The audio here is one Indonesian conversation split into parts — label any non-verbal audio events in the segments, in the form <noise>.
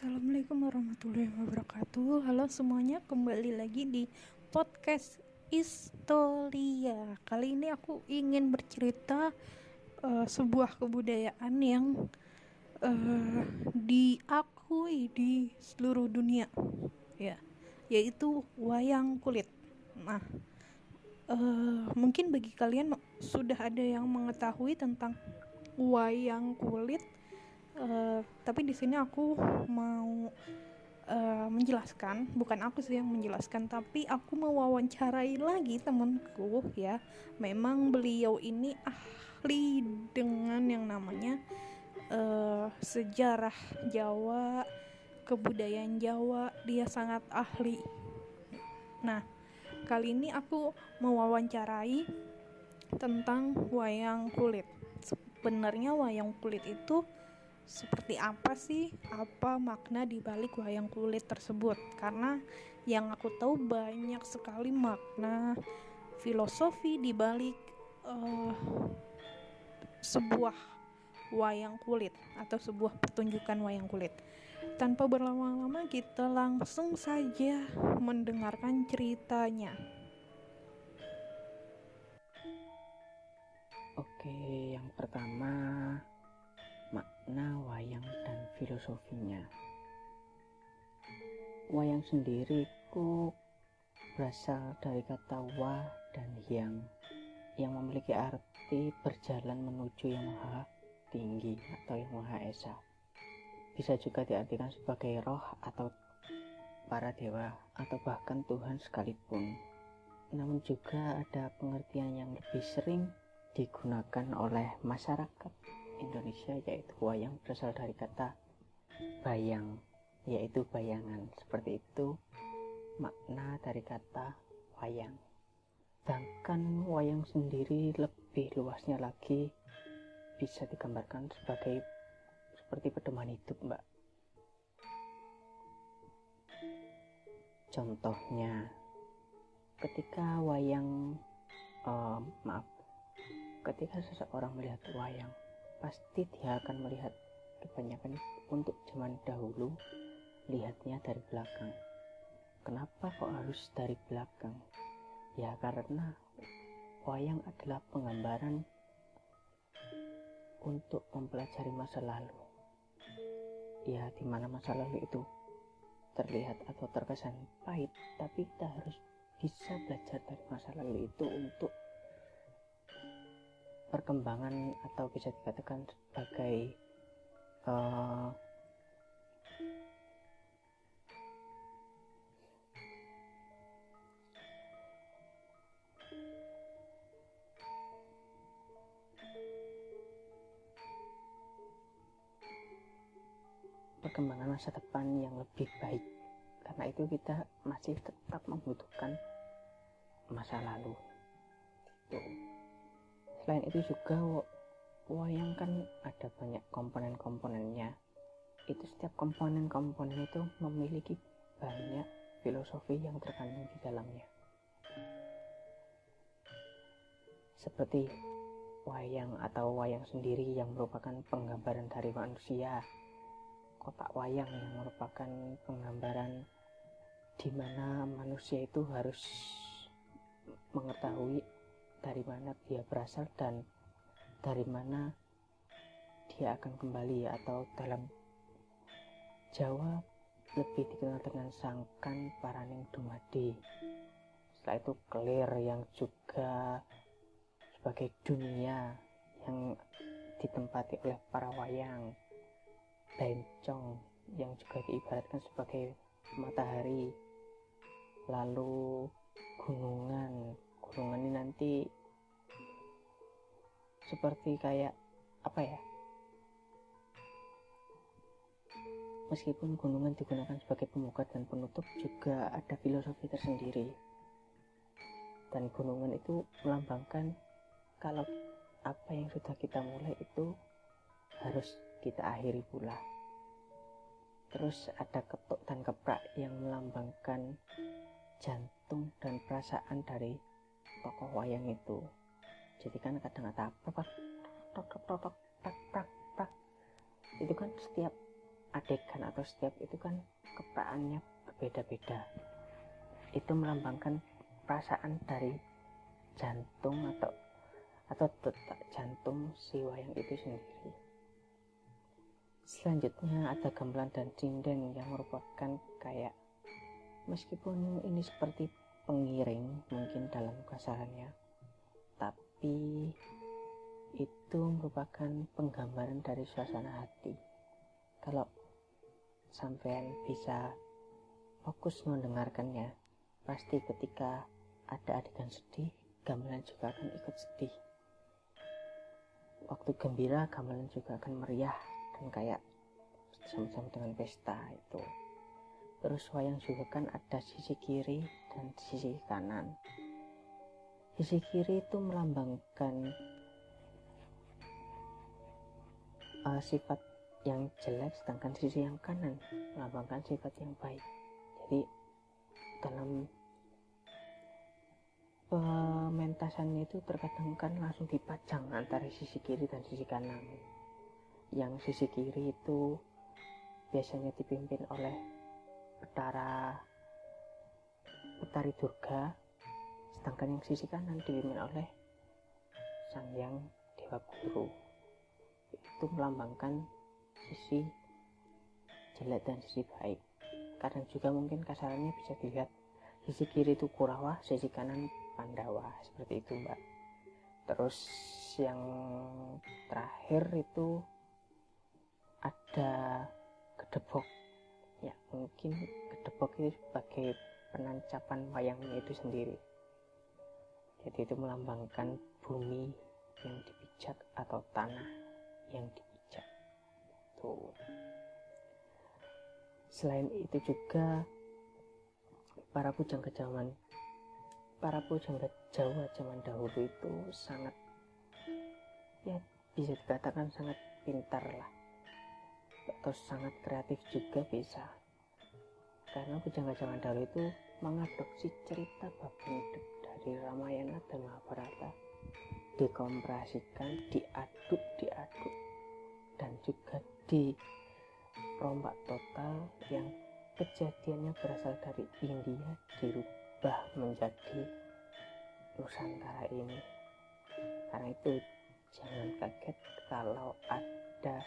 Assalamualaikum warahmatullahi wabarakatuh. Halo semuanya kembali lagi di podcast Istoria Kali ini aku ingin bercerita uh, sebuah kebudayaan yang uh, diakui di seluruh dunia ya Yaitu wayang kulit. Nah uh, mungkin bagi kalian sudah ada yang mengetahui tentang wayang kulit Uh, tapi di sini aku mau uh, menjelaskan, bukan aku sih yang menjelaskan, tapi aku mewawancarai lagi temanku ya. Memang beliau ini ahli dengan yang namanya uh, sejarah Jawa, kebudayaan Jawa, dia sangat ahli. Nah, kali ini aku mewawancarai tentang wayang kulit. Sebenarnya wayang kulit itu seperti apa sih apa makna di balik wayang kulit tersebut karena yang aku tahu banyak sekali makna filosofi di balik uh, sebuah wayang kulit atau sebuah pertunjukan wayang kulit. Tanpa berlama-lama kita langsung saja mendengarkan ceritanya. Oke, yang pertama makna wayang dan filosofinya. Wayang sendiri ku berasal dari kata wa dan yang yang memiliki arti berjalan menuju yang maha tinggi atau yang maha esa. Bisa juga diartikan sebagai roh atau para dewa atau bahkan Tuhan sekalipun. Namun juga ada pengertian yang lebih sering digunakan oleh masyarakat Indonesia yaitu wayang berasal dari kata bayang yaitu bayangan. Seperti itu makna dari kata wayang. Sedangkan wayang sendiri lebih luasnya lagi bisa digambarkan sebagai seperti pedoman hidup mbak. Contohnya ketika wayang uh, maaf ketika seseorang melihat wayang pasti dia akan melihat kebanyakan untuk zaman dahulu lihatnya dari belakang. Kenapa kok harus dari belakang? Ya karena wayang adalah penggambaran untuk mempelajari masa lalu. Ya di mana masa lalu itu terlihat atau terkesan pahit, tapi kita harus bisa belajar dari masa lalu itu untuk perkembangan atau bisa dikatakan sebagai uh, perkembangan masa depan yang lebih baik. Karena itu kita masih tetap membutuhkan masa lalu. Gitu selain itu juga wayang kan ada banyak komponen-komponennya. Itu setiap komponen-komponen itu memiliki banyak filosofi yang terkandung di dalamnya. Seperti wayang atau wayang sendiri yang merupakan penggambaran dari manusia. Kotak wayang yang merupakan penggambaran di mana manusia itu harus mengetahui dari mana dia berasal dan dari mana dia akan kembali atau dalam Jawa lebih dikenal dengan sangkan paraning dumadi. Setelah itu kelir yang juga sebagai dunia yang ditempati oleh para wayang. Bencong yang juga diibaratkan sebagai matahari. Lalu gunungan. Gunungan ini nanti seperti kayak apa ya? Meskipun gunungan digunakan sebagai pemuka dan penutup juga ada filosofi tersendiri. Dan gunungan itu melambangkan kalau apa yang sudah kita mulai itu harus kita akhiri pula. Terus ada ketuk dan keprak yang melambangkan jantung dan perasaan dari tokoh wayang itu jadi kan kadang tak tak itu kan setiap adegan atau setiap itu kan kepraannya berbeda-beda. Itu melambangkan perasaan dari jantung atau atau detak jantung si wayang itu sendiri. Selanjutnya ada gamelan dan cinden yang merupakan kayak meskipun ini seperti pengiring mungkin dalam kasarannya tapi itu merupakan penggambaran dari suasana hati. Kalau sampean bisa fokus mendengarkannya pasti ketika ada adegan sedih gamelan juga akan ikut sedih. Waktu gembira gamelan juga akan meriah dan kayak sama-sama dengan pesta itu. Terus wayang juga kan ada sisi kiri dan sisi kanan sisi kiri itu melambangkan uh, sifat yang jelek sedangkan sisi yang kanan melambangkan sifat yang baik. Jadi dalam pementasannya itu terkadang kan langsung dipajang antara sisi kiri dan sisi kanan. Yang sisi kiri itu biasanya dipimpin oleh Betara Betari Durga sedangkan yang sisi kanan dipimpin oleh Sang Yang Dewa Guru. Itu melambangkan sisi jelek dan sisi baik. Kadang juga mungkin kasarannya bisa dilihat sisi kiri itu Kurawa sisi kanan Pandawa. Seperti itu mbak. Terus yang terakhir itu ada gedebok ya mungkin gedebok itu sebagai penancapan wayangnya itu sendiri jadi itu melambangkan bumi yang dipijak atau tanah yang dipijak tuh. Selain itu juga para pujangga zaman para pujangga Jawa zaman dahulu itu sangat ya bisa dikatakan sangat pintar lah. Atau sangat kreatif juga bisa. Karena pujangga zaman dahulu itu mengadopsi cerita bab dari Ramayana dan Mahabharata dikompresikan diaduk diaduk dan juga di rombak total yang kejadiannya berasal dari India dirubah menjadi Nusantara ini. Karena itu jangan kaget kalau ada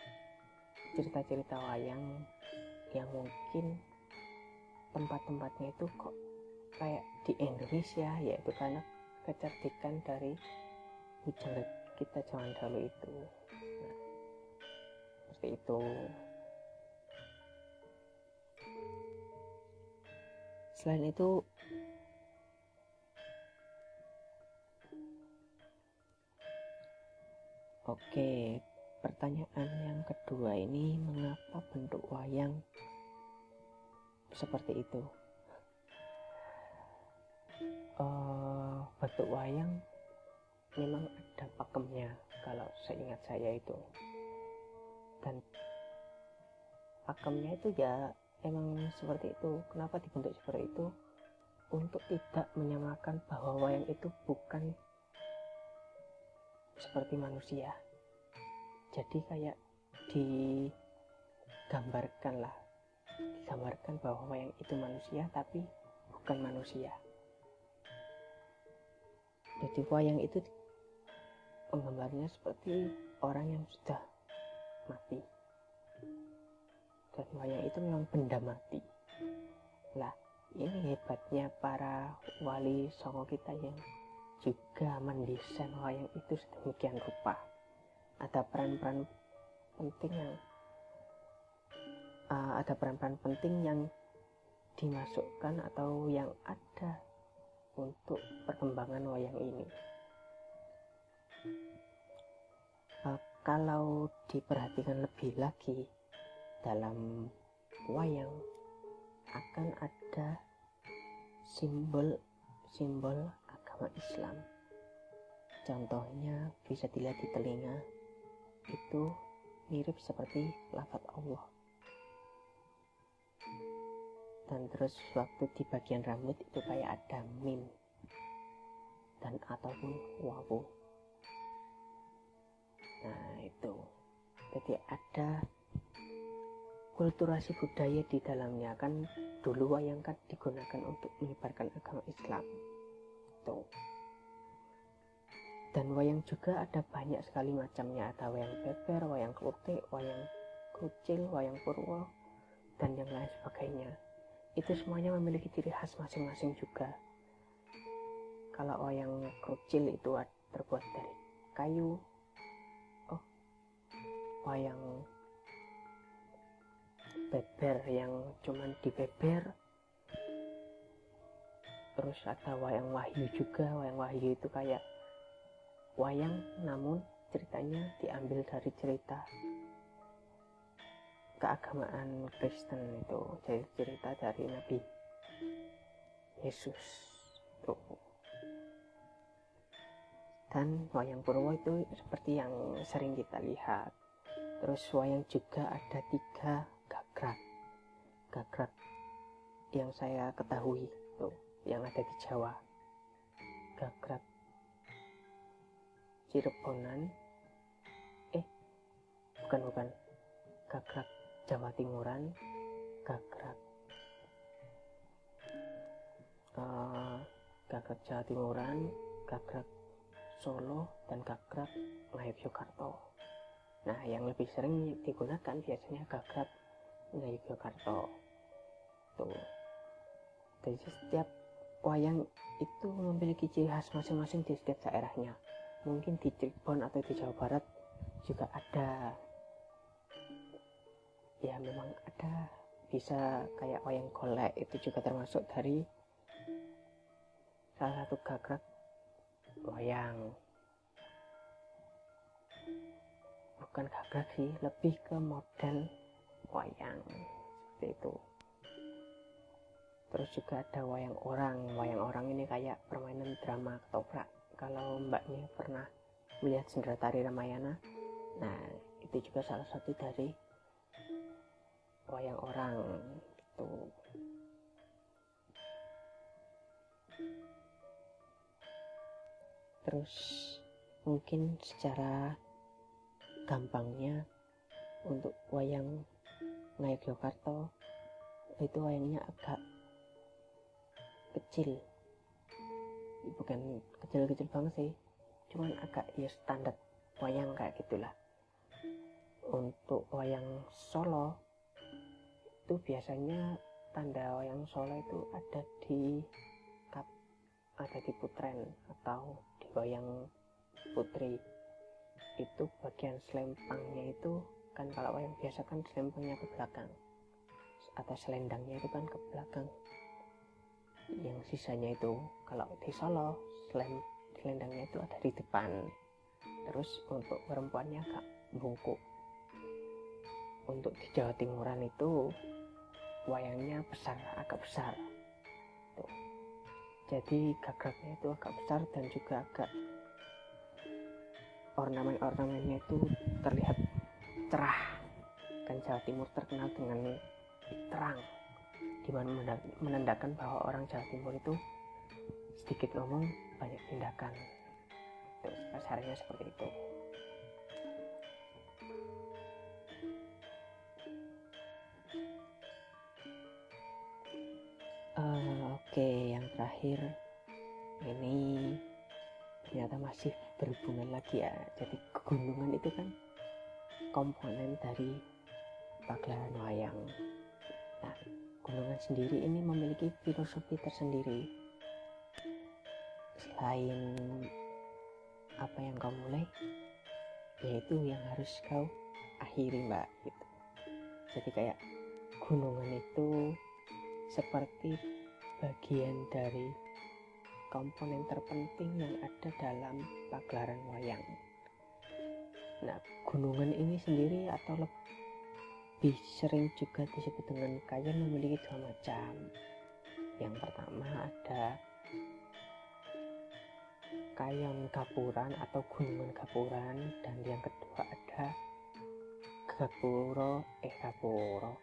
cerita-cerita wayang yang mungkin tempat-tempatnya itu kok kayak di Indonesia yaitu karena kecerdikan dari bujang kita zaman dahulu itu nah, seperti itu selain itu oke Pertanyaan yang kedua ini mengapa bentuk wayang seperti itu? Uh, bentuk wayang memang ada pakemnya kalau seingat saya itu. Dan pakemnya itu ya emang seperti itu. Kenapa dibentuk seperti itu? Untuk tidak menyamakan bahwa wayang itu bukan seperti manusia. Jadi kayak digambarkan lah. Digambarkan bahwa wayang itu manusia tapi bukan manusia jadi wayang itu penggambarnya seperti orang yang sudah mati. Dan wayang itu memang benda mati. Lah ini hebatnya para wali songo kita yang juga mendesain wayang itu sedemikian rupa. Ada peran-peran penting yang uh, ada peran-peran penting yang dimasukkan atau yang ada untuk perkembangan wayang ini. Uh, kalau diperhatikan lebih lagi dalam wayang akan ada simbol-simbol agama Islam. Contohnya bisa dilihat di telinga itu mirip seperti lafat Allah dan terus waktu di bagian rambut itu kayak ada mim dan ataupun wawu. Nah itu. Jadi ada kulturasi budaya di dalamnya. Kan dulu wayang kan digunakan untuk menyebarkan agama Islam. Tuh. Dan wayang juga ada banyak sekali macamnya. Ada wayang beber, wayang klutik, wayang kucil, wayang purwo dan yang lain sebagainya itu semuanya memiliki ciri khas masing-masing juga. Kalau wayang krucil itu terbuat dari kayu. Oh wayang beber yang cuman dibeber. Terus ada wayang wahyu juga. Wayang wahyu itu kayak wayang namun ceritanya diambil dari cerita keagamaan Kristen itu jadi cerita dari Nabi Yesus tuh dan wayang Purwo itu seperti yang sering kita lihat. Terus wayang juga ada tiga gagrak. Gagrak yang saya ketahui tuh yang ada di Jawa. Gagrak Cirebonan. Eh bukan bukan. Gagrak Jawa Timuran gagrak uh, gagrak Jawa Timuran gagrak Solo dan Gagrak Ngayogyakarta. Nah, yang lebih sering digunakan biasanya Gagrak Ngayogyakarta. Tuh. Jadi setiap wayang itu memiliki ciri khas masing-masing di setiap daerahnya. Mungkin di Cirebon atau di Jawa Barat juga ada. Ya memang ada. Bisa kayak wayang golek itu juga termasuk dari salah satu gagrak wayang. Bukan gagak sih lebih ke model wayang seperti itu. Terus juga ada wayang orang. Wayang orang ini kayak permainan drama ketoprak. Kalau mbaknya pernah melihat sendera tari Ramayana nah itu juga salah satu dari wayang orang gitu. Terus mungkin secara gampangnya untuk wayang Ngayogyakarta itu wayangnya agak kecil. Bukan kecil-kecil banget sih cuman agak ya standar wayang kayak gitulah. Untuk wayang Solo itu biasanya tanda wayang Solo itu ada di kap ada di putren atau wayang putri. Itu bagian selempangnya itu kan kalau wayang biasa kan selempangnya ke belakang. Atau selendangnya itu kan ke belakang. Yang sisanya itu kalau di Solo selem, selendangnya itu ada di depan. Terus untuk perempuannya agak bungkuk untuk di Jawa Timuran itu wayangnya besar agak besar. Jadi gagaknya itu agak besar dan juga agak ornamen-ornamennya itu terlihat cerah kan Jawa Timur terkenal dengan terang di mana menandakan bahwa orang Jawa Timur itu sedikit ngomong banyak tindakan. Terus kasarnya seperti itu uh, oke okay, yang terakhir. Ini ternyata masih berhubungan lagi ya. Jadi gunungan itu kan komponen dari pagelaran wayang. Nah gunungan sendiri ini memiliki filosofi tersendiri. Selain apa yang kau mulai yaitu yang harus kau akhiri mbak gitu. Jadi kayak gunungan itu seperti bagian dari komponen terpenting yang ada dalam pagelaran wayang. Nah, gunungan ini sendiri atau lebih sering juga disebut dengan kayan memiliki dua macam. Yang pertama ada kayon gapuran atau gunungan gapuran dan yang kedua ada gapuro eh gapuro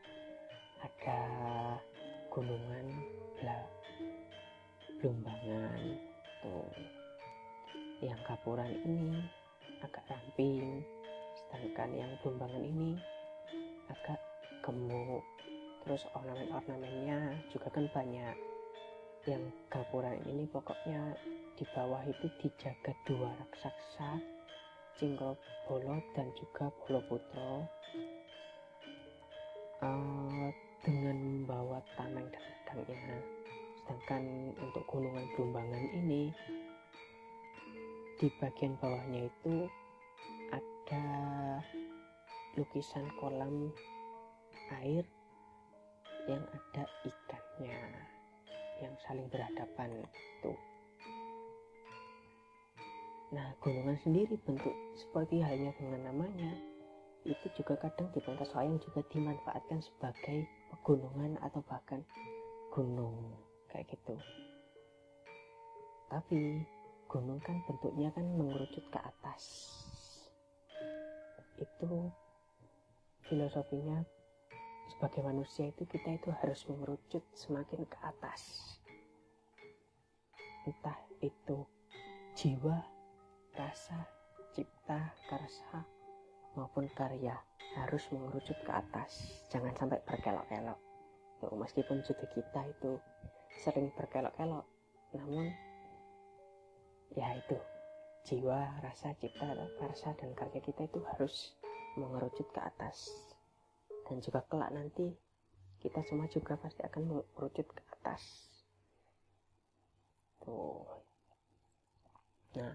ada gunungan Blumbangan tuh yang kapuran ini agak ramping. Sedangkan yang Blumbangan ini agak gemuk. Terus ornamen-ornamennya juga kan banyak. Yang gapuran ini pokoknya di bawah itu dijaga dua raksasa Cingkro Bolo dan juga Bolo Putro uh, dengan membawa tameng dan pedangnya sedangkan untuk gunungan Blumbangan ini di bagian bawahnya itu ada lukisan kolam air yang ada ikannya yang saling berhadapan tuh nah gunungan sendiri bentuk seperti halnya dengan namanya itu juga kadang di Pantas Wayang juga dimanfaatkan sebagai pegunungan atau bahkan gunung. Kayak gitu. Tapi gunung kan bentuknya kan mengerucut ke atas. Itu filosofinya sebagai manusia itu kita itu harus mengerucut semakin ke atas. Entah itu jiwa rasa cipta karsa maupun karya harus mengerucut ke atas. Jangan sampai berkelok-kelok. Tuh meskipun jodoh kita itu sering berkelok-kelok namun ya itu jiwa rasa cipta karsa dan karya kita itu harus mengerucut ke atas. Dan juga kelak nanti kita semua juga pasti akan mengerucut ke atas tuh nah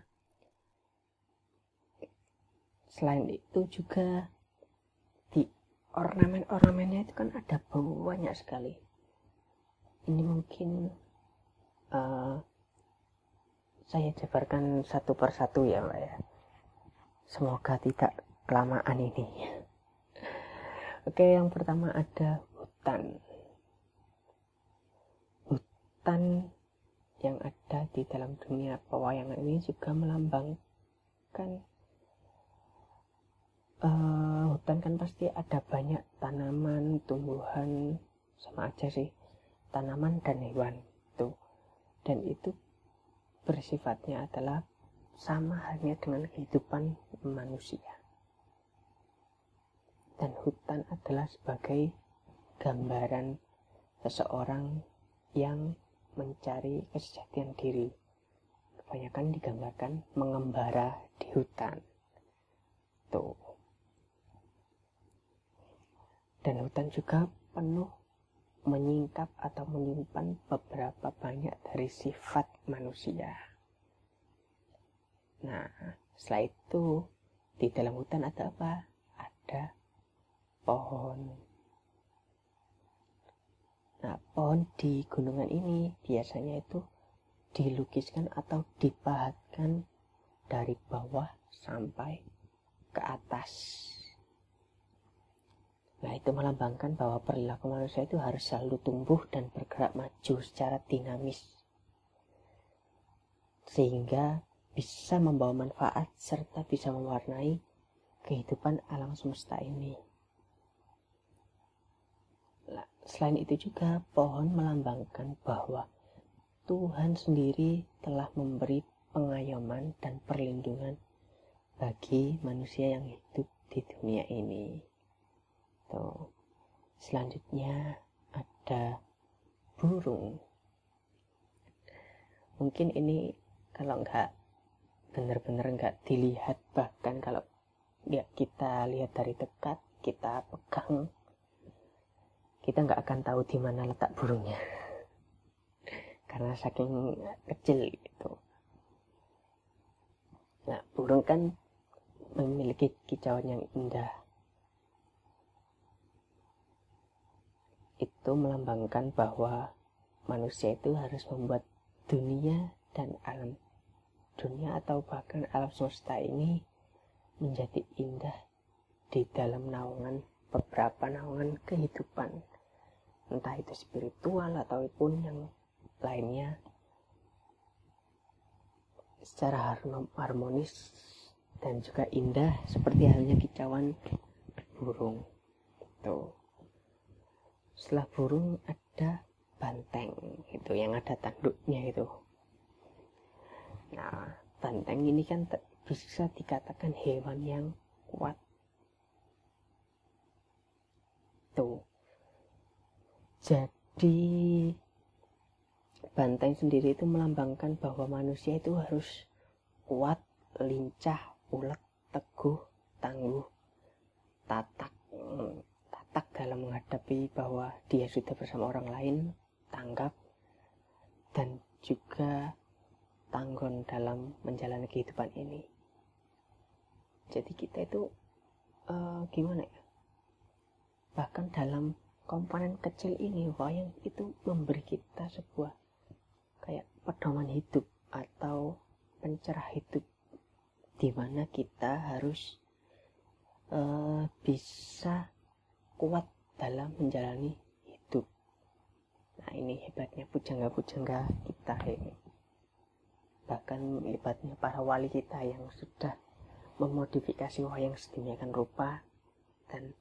selain itu juga di ornamen-ornamennya itu kan ada banyak sekali. Ini mungkin uh, saya jabarkan satu persatu ya mbak ya. Semoga tidak kelamaan ini. <laughs> Oke yang pertama ada hutan. Hutan yang ada di dalam dunia pewayangan ini juga melambangkan uh, hutan kan pasti ada banyak tanaman, tumbuhan, sama aja sih. Tanaman dan hewan tuh. Dan itu bersifatnya adalah sama halnya dengan kehidupan manusia. Dan hutan adalah sebagai gambaran seseorang yang mencari kesejatian diri. Kebanyakan digambarkan mengembara di hutan. Tuh dan hutan juga penuh menyingkap atau menyimpan beberapa banyak dari sifat manusia. Nah, setelah itu di dalam hutan ada apa? Ada pohon. Nah, pohon di gunungan ini biasanya itu dilukiskan atau dipahatkan dari bawah sampai ke atas Nah, itu melambangkan bahwa perilaku manusia itu harus selalu tumbuh dan bergerak maju secara dinamis. Sehingga bisa membawa manfaat serta bisa mewarnai kehidupan alam semesta ini. Selain itu juga pohon melambangkan bahwa Tuhan sendiri telah memberi pengayoman dan perlindungan bagi manusia yang hidup di dunia ini gitu. Selanjutnya ada burung. Mungkin ini kalau nggak benar-benar nggak dilihat bahkan kalau ya kita lihat dari dekat kita pegang kita nggak akan tahu di mana letak burungnya. <laughs> Karena saking kecil gitu. Nah burung kan memiliki kicauan yang indah itu melambangkan bahwa manusia itu harus membuat dunia dan alam. Dunia atau bahkan alam semesta ini menjadi indah di dalam naungan beberapa naungan kehidupan. Entah itu spiritual ataupun yang lainnya. Secara harmonis dan juga indah seperti halnya kicauan burung. Tuh setelah burung ada banteng itu yang ada tanduknya itu. Nah banteng ini kan bisa dikatakan hewan yang kuat. Tuh. Jadi banteng sendiri itu melambangkan bahwa manusia itu harus kuat, lincah, ulet, teguh, tangguh, tatak, tatak dalam menghadapi bahwa dia sudah bersama orang lain, tanggap, dan juga tanggon dalam menjalani kehidupan ini. Jadi kita itu uh, gimana ya? Bahkan dalam komponen kecil ini wayang itu memberi kita sebuah kayak pedoman hidup atau pencerah hidup di mana kita harus uh, bisa kuat dalam menjalani hidup. Nah ini hebatnya pujangga-pujangga kita ini. Bahkan hebatnya para wali kita yang sudah memodifikasi wayang sedemikian rupa dan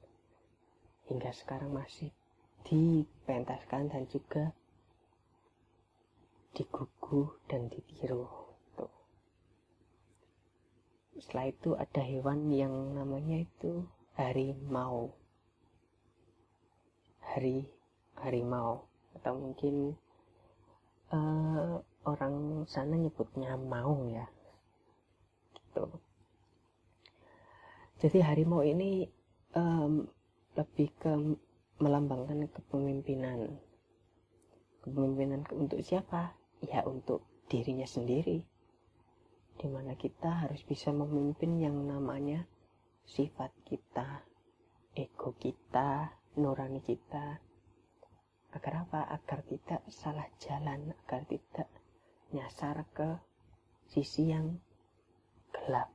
hingga sekarang masih dipentaskan dan juga digugu dan ditiru tuh. setelah itu ada hewan yang namanya itu harimau hari harimau. Atau mungkin uh, orang sana nyebutnya maung ya. Gitu. Jadi harimau ini um, lebih ke melambangkan kepemimpinan. Kepemimpinan untuk siapa? Ya untuk dirinya sendiri. Di mana kita harus bisa memimpin yang namanya sifat kita ego kita nurani kita. Agar apa? Agar tidak salah jalan agar tidak nyasar ke sisi yang gelap.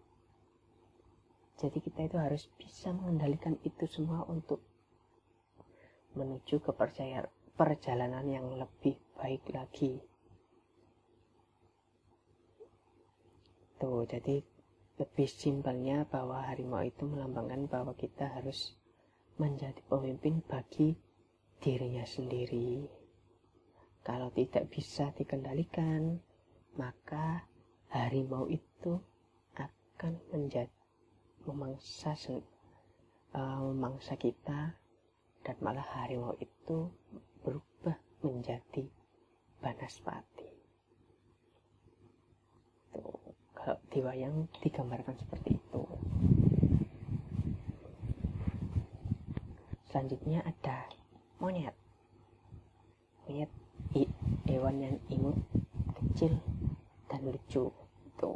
Jadi kita itu harus bisa mengendalikan itu semua untuk menuju ke perjalanan yang lebih baik lagi. Gitu jadi lebih simpelnya bahwa harimau itu melambangkan bahwa kita harus menjadi pemimpin bagi dirinya sendiri. Kalau tidak bisa dikendalikan maka harimau itu akan menjadi memangsa uh, memangsa kita dan malah harimau itu berubah menjadi banaspati. Tuh di wayang digambarkan seperti itu selanjutnya ada monyet. Monyet hewan yang imut kecil dan lucu. Itu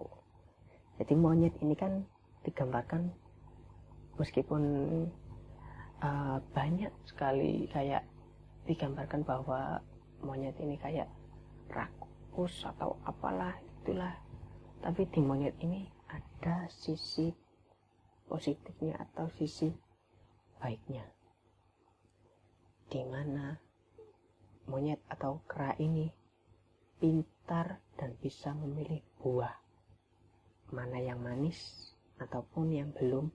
jadi monyet ini kan digambarkan meskipun uh, banyak sekali kayak digambarkan bahwa monyet ini kayak rakus atau apalah itulah. Tapi di monyet ini ada sisi positifnya atau sisi baiknya di mana monyet atau kera ini pintar dan bisa memilih buah. Mana yang manis ataupun yang belum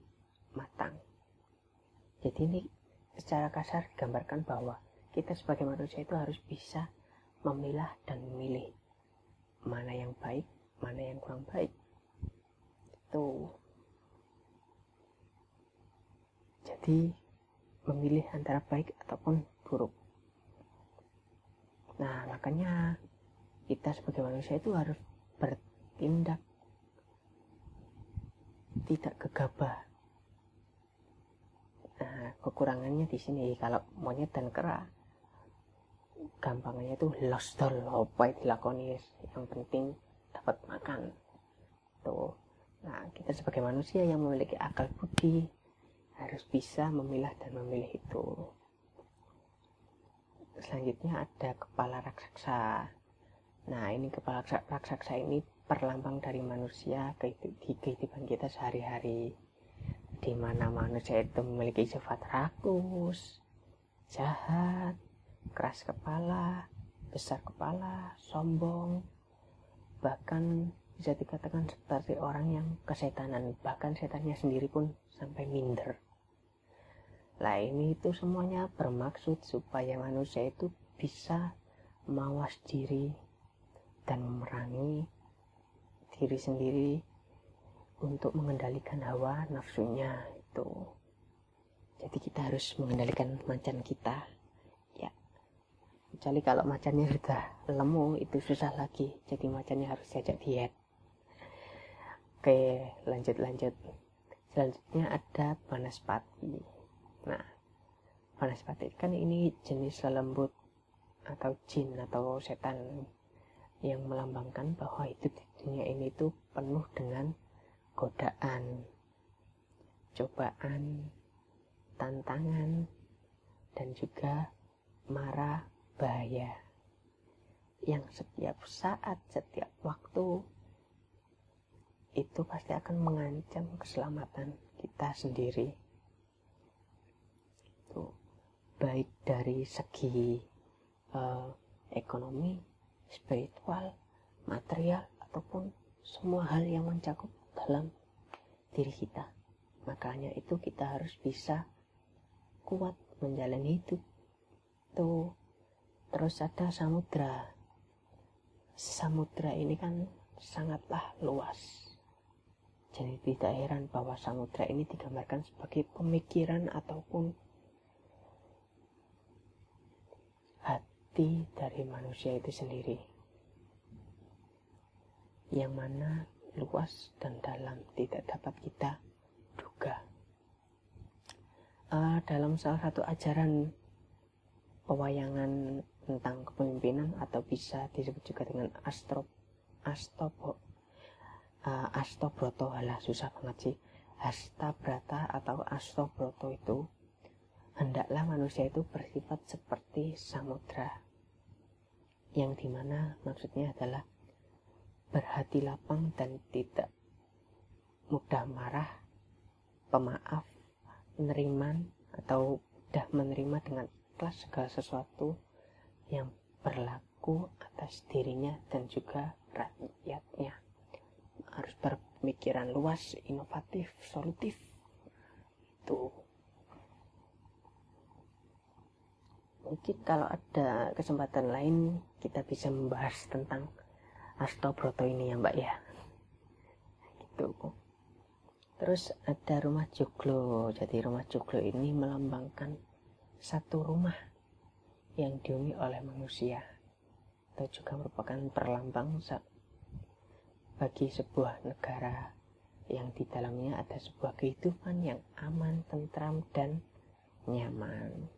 matang. Jadi ini secara kasar digambarkan bahwa kita sebagai manusia itu harus bisa memilah dan memilih mana yang baik mana yang kurang baik. Itu jadi memilih antara baik ataupun buruk. Nah makanya kita sebagai manusia itu harus bertindak tidak gegabah. Nah kekurangannya di sini. Kalau monyet dan kera gampangnya itu lost doll apa dilakoni? Yang penting dapat makan. Tuh. Nah kita sebagai manusia yang memiliki akal budi harus bisa memilah dan memilih itu. Selanjutnya ada kepala raksasa. Nah ini kepala raksasa ini perlambang dari manusia di kehidupan kita sehari-hari. Di mana manusia itu memiliki sifat rakus, jahat, keras kepala, besar kepala, sombong, bahkan bisa dikatakan seperti orang yang kesetanan. Bahkan setannya sendiri pun sampai minder lah ini itu semuanya bermaksud supaya manusia itu bisa mawas diri dan memerangi diri sendiri untuk mengendalikan hawa nafsunya itu. Jadi kita harus mengendalikan macan kita. Ya kecuali kalau macannya sudah lemu itu susah lagi. Jadi macannya harus diajak diet. Oke lanjut lanjut. Selanjutnya ada pati nah pati kan ini jenis lelembut atau jin atau setan yang melambangkan bahwa hidup di dunia ini tuh penuh dengan godaan, cobaan, tantangan, dan juga marah bahaya yang setiap saat, setiap waktu itu pasti akan mengancam keselamatan kita sendiri. Itu baik dari segi uh, ekonomi, spiritual, material ataupun semua hal yang mencakup dalam diri kita. Makanya itu kita harus bisa kuat menjalani hidup. Tuh Terus ada samudra. Samudra ini kan sangatlah luas. Jadi tidak heran bahwa samudra ini digambarkan sebagai pemikiran ataupun dari manusia itu sendiri. Yang mana luas dan dalam tidak dapat kita duga. Uh, dalam salah satu ajaran pewayangan tentang kepemimpinan atau bisa disebut juga dengan astro astobo uh, astobroto susah banget sih astabrata atau astobroto itu hendaklah manusia itu bersifat seperti samudra yang di mana maksudnya adalah berhati lapang dan tidak mudah marah pemaaf menerima atau mudah menerima dengan ikhlas segala sesuatu yang berlaku atas dirinya dan juga rakyatnya. Harus berpikiran luas, inovatif, solutif. Itu. Mungkin kalau ada kesempatan lain kita bisa membahas tentang Astobroto ini ya mbak ya. Gitu. Terus ada rumah joglo. Jadi rumah joglo ini melambangkan satu rumah yang dihuni oleh manusia. Atau juga merupakan perlambang bagi sebuah negara yang di dalamnya ada sebuah kehidupan yang aman, tentram, dan nyaman.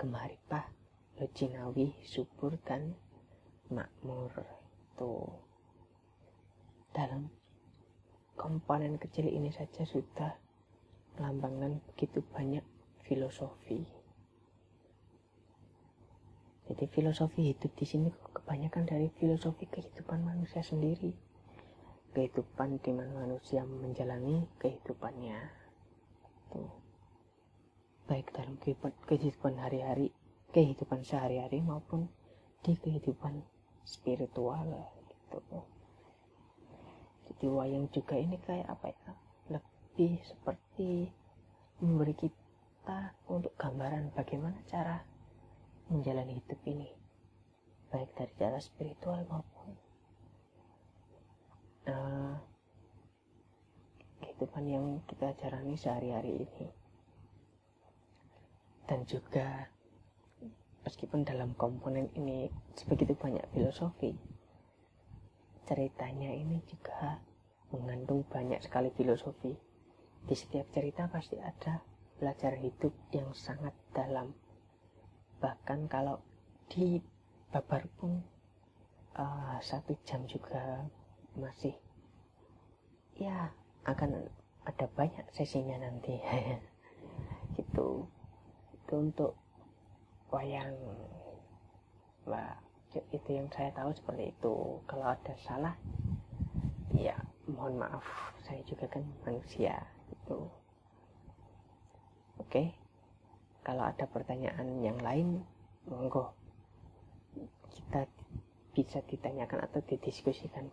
Gemaripah, lejinawi, subur, dan makmur. Tuh. Dalam komponen kecil ini saja sudah melambangkan begitu banyak filosofi jadi filosofi hidup di sini kebanyakan dari filosofi kehidupan manusia sendiri. Kehidupan di mana manusia menjalani kehidupannya. Tuh. Baik dalam kehidupan hari-hari, kehidupan sehari-hari maupun di kehidupan spiritual gitu. Jadi wayang juga ini kayak apa ya? Lebih seperti memberi kita untuk gambaran bagaimana cara menjalani hidup ini baik dari cara spiritual maupun uh, kehidupan yang kita jalani sehari-hari ini dan juga meskipun dalam komponen ini sebegitu banyak filosofi ceritanya ini juga mengandung banyak sekali filosofi. Di setiap cerita pasti ada belajar hidup yang sangat dalam. Bahkan kalau di babar pun uh, satu jam juga masih ya akan ada banyak sesinya nanti. <laughs> Gitu. Itu untuk wayang Mbak itu yang saya tahu seperti itu. Kalau ada salah ya mohon maaf saya juga kan manusia itu oke? Kalau ada pertanyaan yang lain monggo. Kita bisa ditanyakan atau didiskusikan